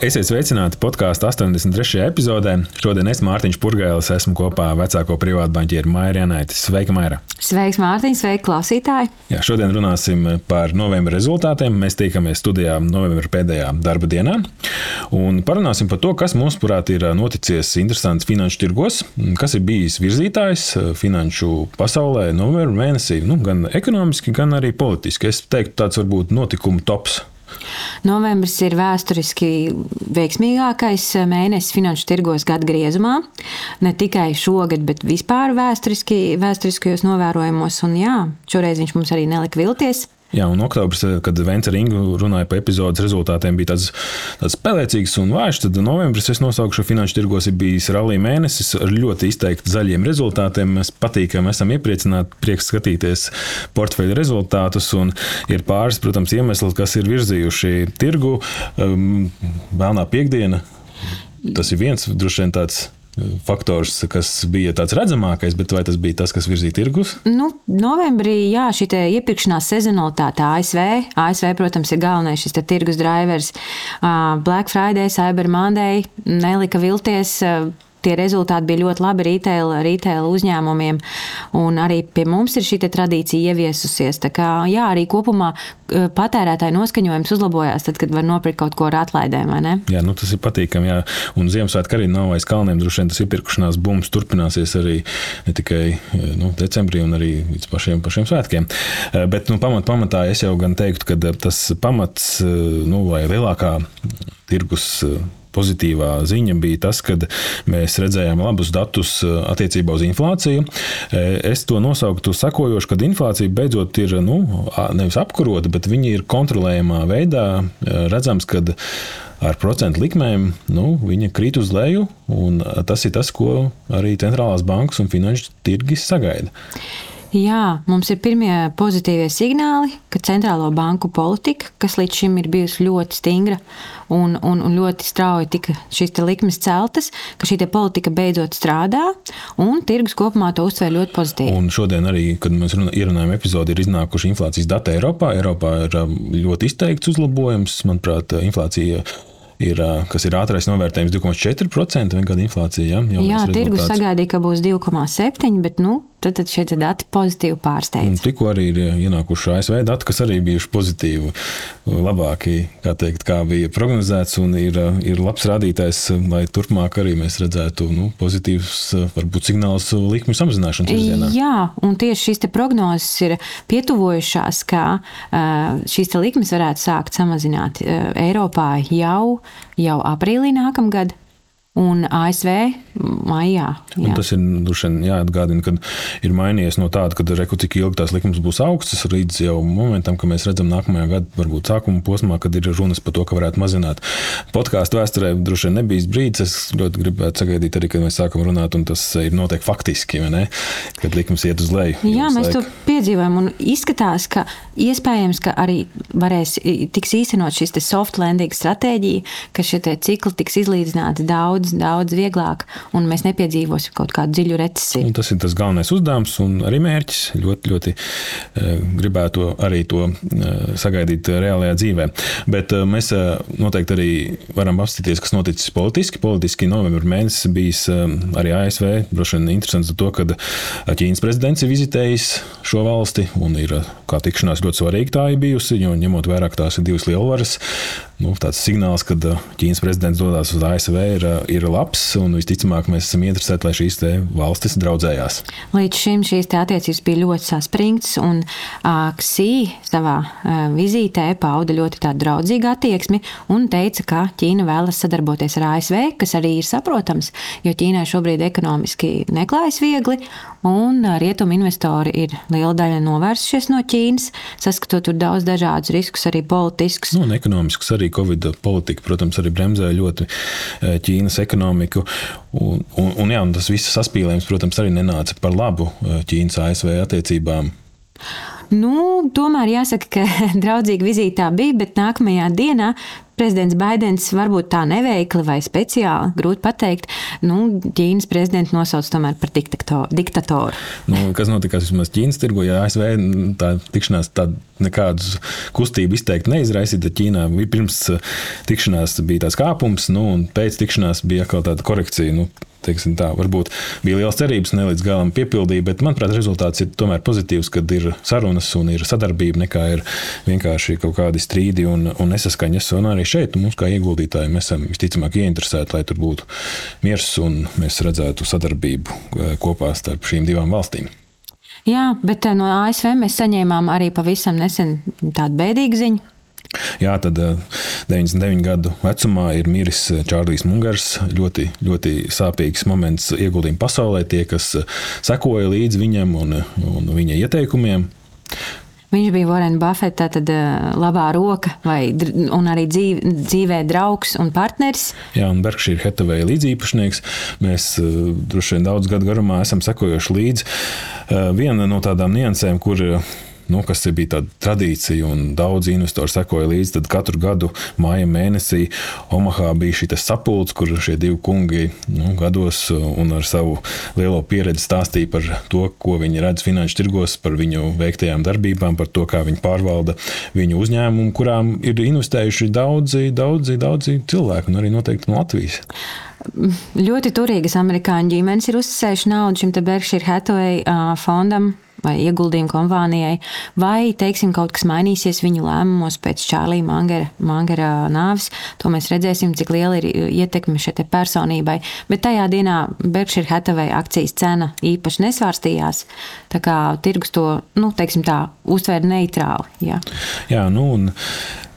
Esiet sveicināti podkāstu 83. epizodē. Šodien es, Mārtiņš Purgēlis, esmu kopā ar vecāko privātu banķieru Maiju Janaitu. Sveika, Maira! Sveiks, Mārtiņ! Sveiki, klausītāji! Jā, šodien runāsim par novembra rezultātiem. Mēs tiekamies studijā novembra pēdējā darba dienā un parunāsim par to, kas mums, prāt, ir noticis interesants finanšu tirgos, kas ir bijis virzītājs finanšu pasaulē novembra mēnesī, nu, gan ekonomiski, gan arī politiski. Es teiktu, tāds varbūt notikumu tops. Novembris ir vēsturiski veiksmīgākais mēnesis finanšu tirgos gada griezumā. Ne tikai šogad, bet vispār vēsturiski, vēsturiskajos novērojumos. Un jā, šoreiz viņš mums arī nelika vilties. Jā, un oktobris, kad Vence Ringu runāja par epizodes rezultātiem, bija tāds, tāds spēcīgs un vājš. Tad novembris, es nosaukšu, finanšu tirgos ir bijis rallija mēnesis ar ļoti izteikti zaļiem rezultātiem. Mēs patīkami esam iepriecināti, prieks skatīties portfeļu rezultātus. Ir pāris, protams, iemesli, kas ir virzījuši tirgu. Vēlnā piekdiena. Tas ir viens droši vien tāds faktors, kas bija tāds redzamākais, bet vai tas bija tas, kas virzīja tirgus? Nu, novembrī, jā, šī iepirkšanās sezonalitāte ASV. ASV, protams, ir galvenais šis tirgus drivers. Black Friday, Cyber Monday nelika vilties tie rezultāti bija ļoti labi retail, retail uzņēmumiem. Arī pie mums ir šī tradīcija ieviesusies. Tā kā, jā, arī kopumā eh, patērētāju noskaņojums uzlabojās, tad, kad var nopirkt kaut ko ar atlaidēm. Jā, nu, tas ir patīkami. Jā. Un Ziemassvētku arī nav aiz kalniem. Droši vien tas iepirkšanās bums turpināsies arī ne tikai eh, nu, decembrī, un arī līdz pašiem, pašiem svētkiem. Eh, bet nu, pamat, pamatā es jau gan teiktu, ka tas pamats nu, vai lielākā tirgus pozitīvā ziņa bija tas, ka mēs redzējām labus datus eh, attiecībā uz inflāciju. Eh, es to nosauktu sekojoši, kad inflācija beidzot ir nu, nevis apkurota, bet viņa ir kontrolējamā veidā. Eh, redzams, ka ar procentu likmēm nu, viņa krīt uz leju, un tas ir tas, ko arī centrālās bankas un finanšu tirgi sagaida. Jā, mums ir pirmie pozitīvie signāli, ka centrālo banku politika, kas līdz šim ir bijusi ļoti stingra un, un, un ļoti strauji tika šīs likmes celtas, ka šī politika beidzot strādā, un tirgus kopumā to uztver ļoti pozitīvi. Un šodien arī, kad mēs ierunājam epizodi, ir iznākuši inflācijas dati Eiropā. Eiropā ir um, ļoti izteikts uzlabojums. Manuprāt, inflācija ir, kas ir ātrais novērtējums 2,4% gada inflācija. Ja? Jā, tirgus sagaidīja, ka būs 2,7%, bet nu, tad, tad šie dati pozitīvi pārsteidz. Tikko arī ir ienākuši ASV dati, kas arī bijuši pozitīvi, labāki, kā, teikt, kā bija prognozēts, un ir, ir labs rādītājs, lai turpmāk arī mēs redzētu nu, pozitīvus, varbūt signālus likmju samazināšanas virzienā. Jā, un tieši šīs prognozes ir pietuvojušās, ka šīs likmes varētu sākt samazināt Eiropā jau, jau aprīlī nākamgad un ASV maijā. Un tas ir jāatgādina, ka ir mainījies no tāda, ka reku cik ilgi tās likums būs augstas, līdz jau momentam, kad mēs redzam nākamajā gada, varbūt sākuma posmā, kad ir runas par to, ka varētu mazināt. Podkāstu vēsturē droši vien nebija brīdis. Es ļoti gribētu sagaidīt arī, kad mēs sākam runāt, un tas ir notiek faktiski, kad likums iet uz leju. Jā, mēs laika. to piedzīvojam, un izskatās, ka iespējams, ka arī varēs tiks īstenot šis soft landing stratēģija, ka šie cikli tiks izlīdzināti daudz daudz, daudz vieglāk, un mēs nepiedzīvosim kaut kādu dziļu recesiju. Un tas ir tas galvenais uzdevums un arī mērķis. Ļoti, ļoti uh, gribētu arī to uh, sagaidīt reālajā dzīvē. Bet uh, mēs noteikti arī varam apstīties, kas noticis politiski. Politiski novembris mēnesis bijis arī ASV. Droši vien interesants to, ka Ķīnas prezidents ir vizitējis šo valsti un ir kā tikšanās ļoti svarīga tā ir bijusi, jo ņemot vērā, ka tās ir divas lielvaras nu, tāds signāls, ka uh, Ķīnas prezidents dodas uz ASV, ir, uh, ir labs. Un visticamāk, mēs esam interesēti, lai šīs valstis draudzējās. Līdz šim šīs attiecības bija ļoti saspringtas, un Ksī savā vizītē pauda ļoti draudzīgu attieksmi un teica, ka Ķīna vēlas sadarboties ar ASV, kas arī ir saprotams, jo Ķīnai šobrīd ekonomiski neklājas viegli, un rietumu investori ir liela daļa novērsušies no Ķīnas, saskatot tur daudz dažādus riskus, arī politiskus. Nu, un ekonomiskus arī Covid politika, protams, arī bremzēja ļoti eh, Ķīnas ekonomiku. Un, un, un, jā, un tas viss saspīlējums, protams, arī nenāca par labu eh, Ķīnas ASV attiecībām. Nu, tomēr jāsaka, ka draudzīga vizīte tā bija, bet nākamajā dienā prezidents Baidens varbūt tā neveikli vai speciāli, grūti pateikt, nu, Ķīnas prezidentu nosauc tomēr par diktatoru. Nu, kas notikās vismaz Ķīnas tirgu, ja ASV tā tikšanās tādu nekādus kustību izteikti neizraisīja, tad Ķīnā pirms tikšanās bija tās kāpums, nu, un pēc tikšanās bija atkal tāda korekcija. Nu, teiksim, tā, varbūt bija liels cerības, ne līdz galam piepildīja, bet manuprāt, rezultāts ir tomēr pozitīvs, kad ir sarunas un ir sadarbība, nekā ir vienkārši kaut kādi strīdi un, un nesaskaņas. Un arī šeit mums, kā ieguldītājiem, esam visticamāk ieinteresēti, lai tur būtu miers un mēs redzētu sadarbību eh, kopā starp šīm divām valstīm. Jā, bet eh, no ASV mēs saņēmām arī pavisam nesen tādu bēdīgu ziņu. Jā, tad 99 gadu vecumā ir miris Čārlis Mungars. Ļoti, ļoti sāpīgs moments ieguldījuma pasaulē. Tie, kas sekoja līdzi viņam un, un viņa ieteikumiem. Viņš bija Warren Buffett, tātad labā roka, vai, un arī dzīv, dzīvē draugs un partneris. Jā, un Berkshire Hathaway līdzīpašnieks. Mēs droši vien daudz gadu garumā esam sekojuši līdzi. Viena no tādām niansēm, kur nu, kas bija tāda tradīcija, un daudz investoru sekoja līdzi. Tad katru gadu māja mēnesī Omahā bija šī sapulce, kur šie divi kungi nu, gados un ar savu lielo pieredzi stāstīja par to, ko viņi redz finanšu tirgos, par viņu veiktajām darbībām, par to, kā viņi pārvalda viņu uzņēmumu, kurām ir investējuši daudzi, daudzi, daudzi cilvēki, un arī noteikti no Latvijas. Ļoti turīgas amerikāņu ģimenes ir uzticējuši naudu šim Berkshire Hathaway fondam vai ieguldījumu kompānijai, vai, teiksim, kaut kas mainīsies viņu lēmumos pēc Čārlīja Mangera, Mangera nāves. To mēs redzēsim, cik liela ir ietekme šai personībai. Bet tajā dienā Berkshire Hathaway akcijas cena īpaši nesvārstījās. Tā kā tirgus to, nu, teiksim tā, uztvēra neitrāli. Jā, jā nu, un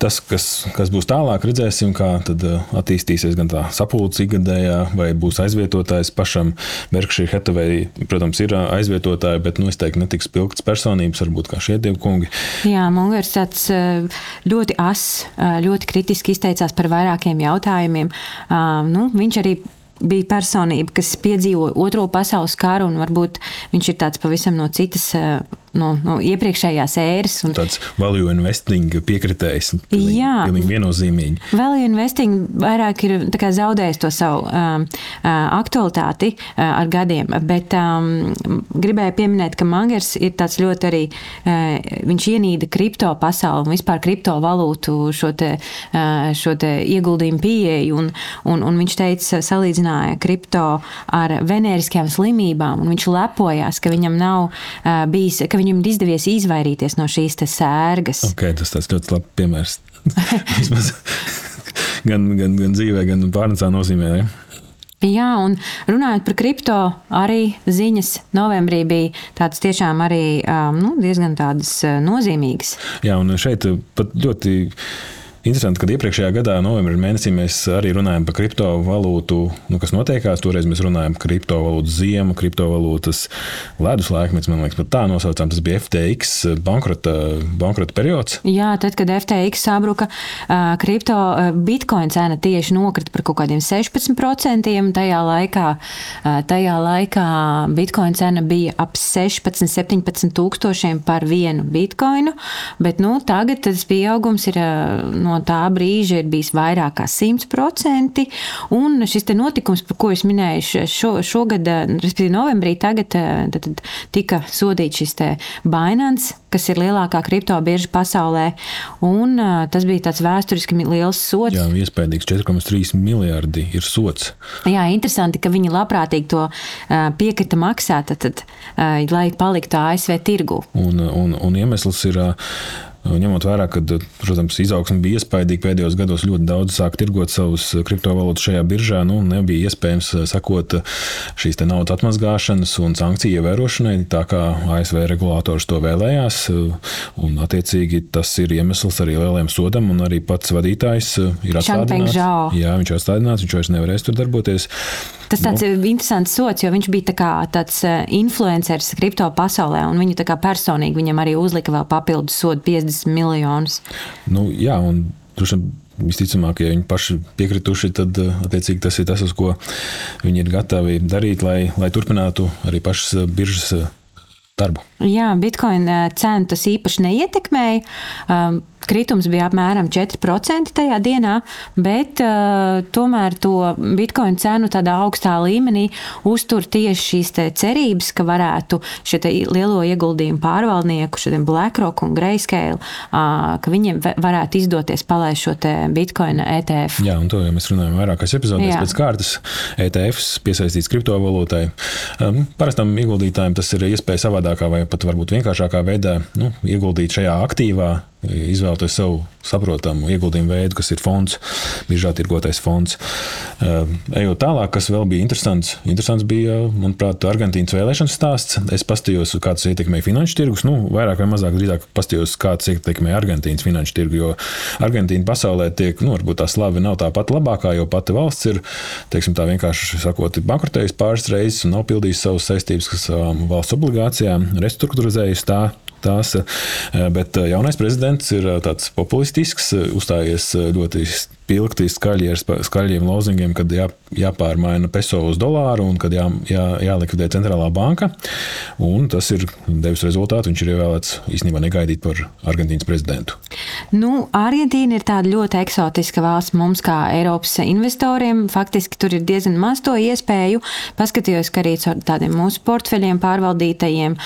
Tas, kas, kas būs tālāk, redzēsim, kā uh, attīstīsies gan tā sapulce ikgadējā, vai būs aizvietotājs pašam. Berkshire Hathaway, protams, ir uh, aizvietotāji, bet nu, es teiktu, netiks pilgts personības, varbūt kā šie divi kungi. Jā, Mungers tāds uh, ļoti as, ļoti kritiski izteicās par vairākiem jautājumiem. Nu, viņš arī bija personība, kas piedzīvoja Otro pasaules karu, un varbūt viņš ir tāds pavisam no citas no, no iepriekšējās ēras. Un... Tāds value investing piekritējs. Pilnīgi, Jā, pilnīgi viennozīmīgi. Value investing vairāk ir zaudējis to savu um, uh, aktualitāti uh, ar gadiem, bet um, gribēju pieminēt, ka Mangers ir tāds ļoti arī, uh, viņš ienīda kripto pasauli un vispār kriptovalūtu šo te, uh, šo te ieguldījumu pieeju, un, un, un viņš teica, salīdzināja kripto ar venēriskajām slimībām, un viņš lepojās, ka viņam nav uh, bijis, ka viņam ir izdevies izvairīties no šīs sērgas. Okay, tas tas ļoti labi piemērs. gan, gan, gan dzīvē, gan pārnēcā nozīmē. Ja? Jā, un runājot par kripto, arī ziņas novembrī bija tādas tiešām arī nu, diezgan tādas nozīmīgas. Jā, un šeit pat ļoti Interesanti, ka iepriekšējā gadā, novembrī mēnesī, mēs arī runājām par kriptovalūtu, nu, kas notiekās. Toreiz mēs runājām par kriptovalūtu ziemu, kriptovalūtas ledus laikmets, man liekas, pat tā nosaucām. Tas bija FTX bankrota, bankrota periods. Jā, tad, kad FTX sabruka, kripto bitkoina cena tieši nokrita par kaut kādiem 16%. Tajā laikā, tajā laikā bitkoina cena bija ap 16, 17 tūkstošiem par vienu bitkoinu, bet nu, tagad tas pieaugums ir no no tā brīža ir bijis vairāk kā 100%. Un šis notikums, par ko es minēju, šo, šogad, respektīvi novembrī, tagad tad, tad tika sodīts šis Binance, kas ir lielākā kripto birža pasaulē. Un, tas bija tāds vēsturiski liels sots. Jā, iespējams, 4,3 miljardi ir sots. Jā, interesanti, ka viņi labprātīgi to piekrita maksāt, tad, lai paliktu ASV tirgu. Un, un, un iemesls ir Ņemot vērā, ka, protams, izaugsme bija iespaidīga pēdējos gados, ļoti daudz sāk tirgot savus kriptovalūtas šajā biržā. Nu, nebija iespējams sekot šīs naudas atmazgāšanas un sankciju ievērošanai, tā kā ASV regulators to vēlējās. Un, attiecīgi, tas ir iemesls arī lielajam sodam, un arī pats vadītājs ir atstādināts. Jā, viņš ir atstādināts, viņš vairs nevarēs tur darboties. Tas tāds nu. interesants sots, jo viņš bija tā tāds influenceris kripto pasaulē, un viņu personīgi viņam arī uzlika vēl papildus sodu 50 30 miljonus. Nu, jā, un droši vien visticamāk, ja viņi paši piekrituši, tad attiecīgi tas ir tas, uz ko viņi ir gatavi darīt, lai, lai turpinātu arī pašas biržas darbu. Jā, bitkoina cenu tas īpaši neietekmēja. Um, Kritums bija apmēram 4% tajā dienā, bet uh, tomēr to bitkoinu cenu tādā augstā līmenī uztur tieši šīs cerības, ka varētu šo lielo ieguldījumu pārvaldnieku, šodien BlackRock un Grayscale, uh, ka viņiem varētu izdoties palaist šo bitkoinu ETF. Jā, un to jau mēs runājam vairākās epizodēs pēc kārtas. ETFs piesaistīts kriptovalūtai. Um, parastam ieguldītājiem tas ir iespēja savādākā vai pat varbūt vienkāršākā veidā nu, ieguldīt šajā aktīvā izvēlēties savu saprotamu ieguldījumu veidu, kas ir fonds, biežāk tirgotais fonds. Ehm, ejot tālāk, kas vēl bija interesants, interesants bija, manuprāt, Argentīnas vēlēšanas stāsts. Es pastījos, kā tas ietekmē finanšu tirgus, nu, vairāk vai mazāk drīzāk pastījos, kā tas ietekmē Argentīnas finanšu tirgu, jo Argentīna pasaulē tiek, nu, varbūt tā slava nav tā pati labākā, jo pati valsts ir, teiksim, tā vienkārši sakot, bankrotējusi pāris reizes un nav pildījusi savas saistības, kas savām valsts obligācijām restruktūrizējusi tā tās. Eh, bet eh, jaunais prezidents ir eh, tāds populistisks, uzstājies ļoti spilgti, skaļi ar skaļiem lozingiem, kad jā, jāpārmaina peso uz dolāru un kad jā, jā, jālikvidē centrālā banka. Un tas ir devis rezultātu. Viņš ir ievēlēts īstenībā negaidīt par Argentīnas prezidentu. Nu, Argentīna ir tāda ļoti eksotiska valsts mums, kā Eiropas investoriem. Faktiski tur ir diezgan maz to iespēju. Paskatījos, ka arī ar tādiem mūsu portfeļiem pārvaldītajiem,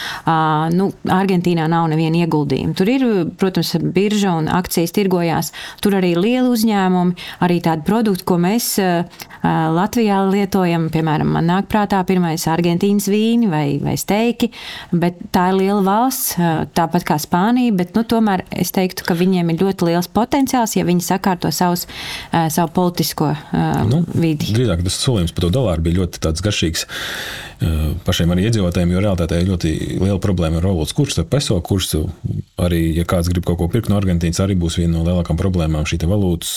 nu, Argentīnā nav neviena ieguldījuma. Tur ir, protams, birža un akcijas tirgojās. Tur arī liela uzņēmuma uzņēmumi, arī tādi produkti, ko mēs eh, eh, Latvijā lietojam. Piemēram, man nāk prātā pirmais argentīnas vīni vai, vai steiki, bet tā ir liela valsts, eh, tāpat kā Spānija. Bet, nu, tomēr es teiktu, ka viņiem ir ļoti liels potenciāls, ja viņi sakārto savus, savu politisko nu, vidi. Drīzāk tas solījums par to dolāru bija ļoti garšīgs pašiem arī iedzīvotājiem, jo realitātē ir ļoti liela problēma ar valūtas kursu, ar peso kursu. Arī, ja kāds grib kaut ko pirkt no Argentīnas, arī būs viena no lielākajām problēmām šī valūtas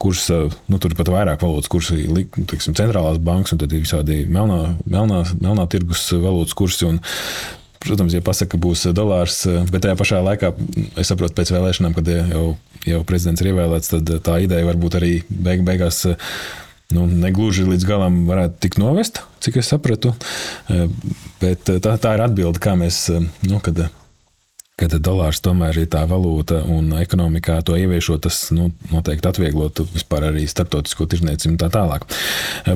kursa, nu, tur pat vairāk valūtas kursi, teiksim, centrālās bankas un tad ir visādi melnā, melnā, melnā tirgus valūtas kursi. Un, Protams, ja pasakā, ka būs dolārs, bet tajā pašā laikā es saprotu, pēc vēlēšanām, kad jau, jau prezidents ir ievēlēts, tad tā ideja varbūt arī beig, beigās nu, negluži līdz galam varētu tikt novest, cik es sapratu. Bet tā, tā ir atbilde, kā mēs, nu, kad kad dolārs tomēr ir tā valūta un ekonomikā to ieviešot, tas nu, noteikti atvieglotu vispār arī starptautisko tirdzniecību un tā tālāk.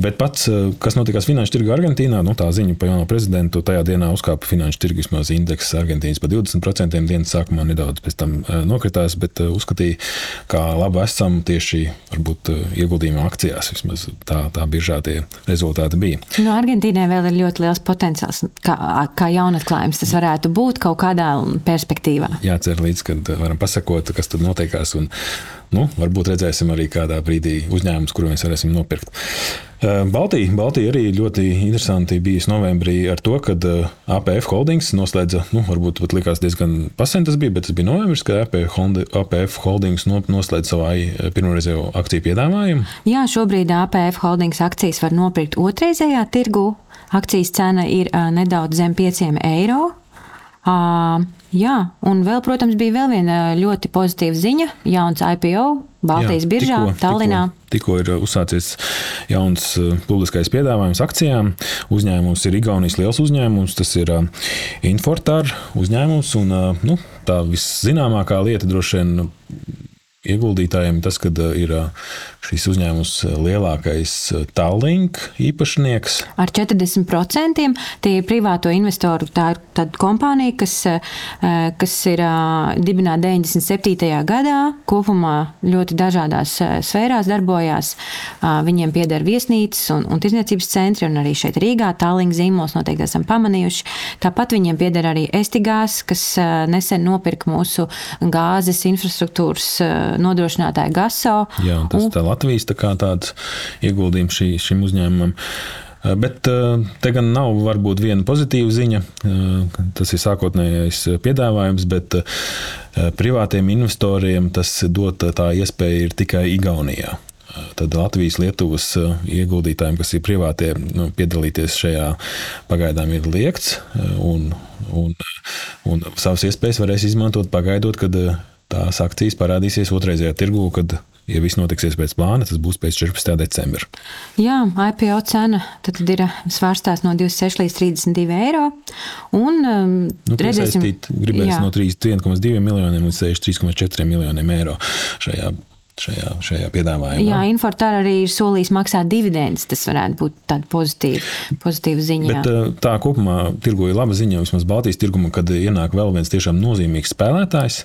Bet pats, kas notikās finanšu tirgu Argentīnā, nu, tā ziņa par jauno prezidentu, tajā dienā uzkāpa finanšu tirgus vismaz indeks Argentīnas par 20%, dienas sākumā nedaudz pēc tam eh, nokritās, bet eh, uzskatīja, kā labi esam tieši varbūt eh, ieguldījuma akcijās, vismaz tā, tā biržā tie rezultāti bija. No nu, Argentīnai vēl ir ļoti liels potenciāls, kā, kā jaunatklājums tas varētu būt kaut kādā perspektīvā perspektīvā. Jācer līdz, kad varam pasakot, kas tur notiekās. Un, nu, varbūt redzēsim arī kādā brīdī uzņēmumus, kuru mēs varēsim nopirkt. Baltija, Baltija arī ļoti interesanti bijis novembrī ar to, ka APF Holdings noslēdza, nu, varbūt pat likās diezgan pasen tas bija, bet tas bija novembris, kad APF Holdings noslēdza savu pirmoreizējo akciju piedāvājumu. Jā, šobrīd APF Holdings akcijas var nopirkt otrreizējā tirgu. Akcijas cena ir nedaudz zem 5 eiro. Jā, un vēl, protams, bija vēl viena ļoti pozitīva ziņa. Jauns IPO Baltijas Jā, biržā, tikko, Tallinā. Tikko, tikko ir uzsācies jauns publiskais piedāvājums akcijām. Uzņēmums ir Igaunijas liels uzņēmums, tas ir Infortar uzņēmums. Un, nu, tā viszināmākā lieta droši vien ieguldītājiem tas, ka ir šīs uzņēmums lielākais Tallink īpašnieks. Ar 40% tie ir privāto investoru. Tā ir tāda kompānija, kas, kas ir dibināta 97. gadā. Kopumā ļoti dažādās sfērās darbojās. Viņiem pieder viesnīcas un, un tirzniecības centri, un arī šeit Rīgā Tallink zīmols noteikti esam pamanījuši. Tāpat viņiem pieder arī Estigās, kas nesen nopirka mūsu gāzes infrastruktūras nodrošinātāja GASO. Jā, tas ir Latvijas tā tāds ieguldījums šī, šim uzņēmumam. Eh, bet eh, te gan nav varbūt viena pozitīva ziņa. Eh, tas ir sākotnējais piedāvājums, bet privātiem investoriem tas dot tā iespēja ir tikai Igaunijā. Tad Latvijas, Lietuvas ieguldītājiem, kas ir privātie, nu, piedalīties šajā pagaidām ir liekts. Un, un, un savas iespējas varēs izmantot pagaidot, kad tās akcijas parādīsies otrreizējā tirgū, kad ja viss notiksies pēc plāna, tas būs pēc 14. decembra. Jā, IPO cena tad, tad ir svārstās no 26 līdz 32 eiro. Un, um, nu, redzēsim, gribēs jā. no 31,2 miljoniem līdz 63,4 miljoniem eiro šajā šajā, šajā piedāvājumā. Jā, Infortāra arī ir solījis maksāt dividendus. Tas varētu būt tāda pozitīva, pozitīva ziņa. Bet, jā. Eh, tā kopumā tirgu ir laba ziņa, vismaz Baltijas tirgumā, kad ienāk vēl viens tiešām nozīmīgs spēlētājs,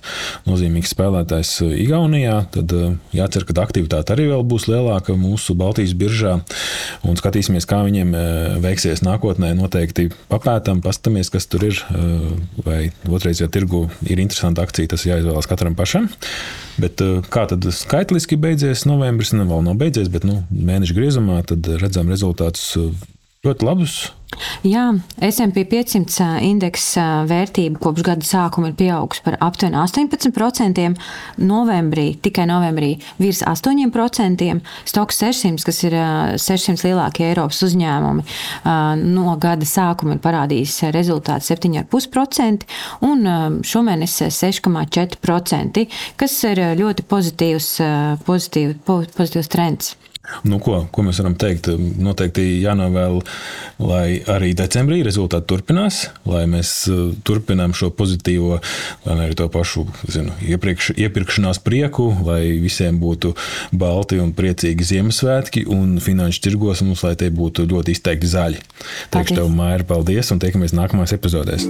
nozīmīgs spēlētājs eh, Igaunijā. Tad eh, jācer, ka aktivitāte arī vēl būs lielāka mūsu Baltijas biržā. Un skatīsimies, kā viņiem veiksies nākotnē. Noteikti papētām, paskatāmies, kas tur ir. Vai otrreizējā tirgu ir interesanta akcija, tas jāizvēlas katram pašam. Bet kā tad skaidrs? Skaitliski beidzies. Novembris, ne vēl nav beidzies, bet nu, mēneša griezumā redzam rezultātus ļoti labus. Jā, SP 500 indeksa vērtība kopš gada sākuma ir pieaugusi par aptuveni 18%. Novembrī, tikai novembrī, virs 8%. Stoks 600, kas ir 600 lielākie Eiropas uzņēmumi, no gada sākuma ir parādījis rezultātu 7,5% un šomēnes 6,4%, kas ir ļoti pozitīvs, pozitīv, pozitīvs trends. Nu, ko, ko mēs varam teikt? Noteikti jānovēl, lai arī decembrī rezultāti turpinās, lai mēs uh, turpinām šo pozitīvo, lai arī to pašu zinu, iepriekš, iepirkšanās prieku, lai visiem būtu balti un priecīgi Ziemassvētki, un finanšu tirgos mums, lai tie būtu ļoti izteikti zaļi. Teikšu tev, Maira, paldies, un tiekamies nākamajās epizodēs.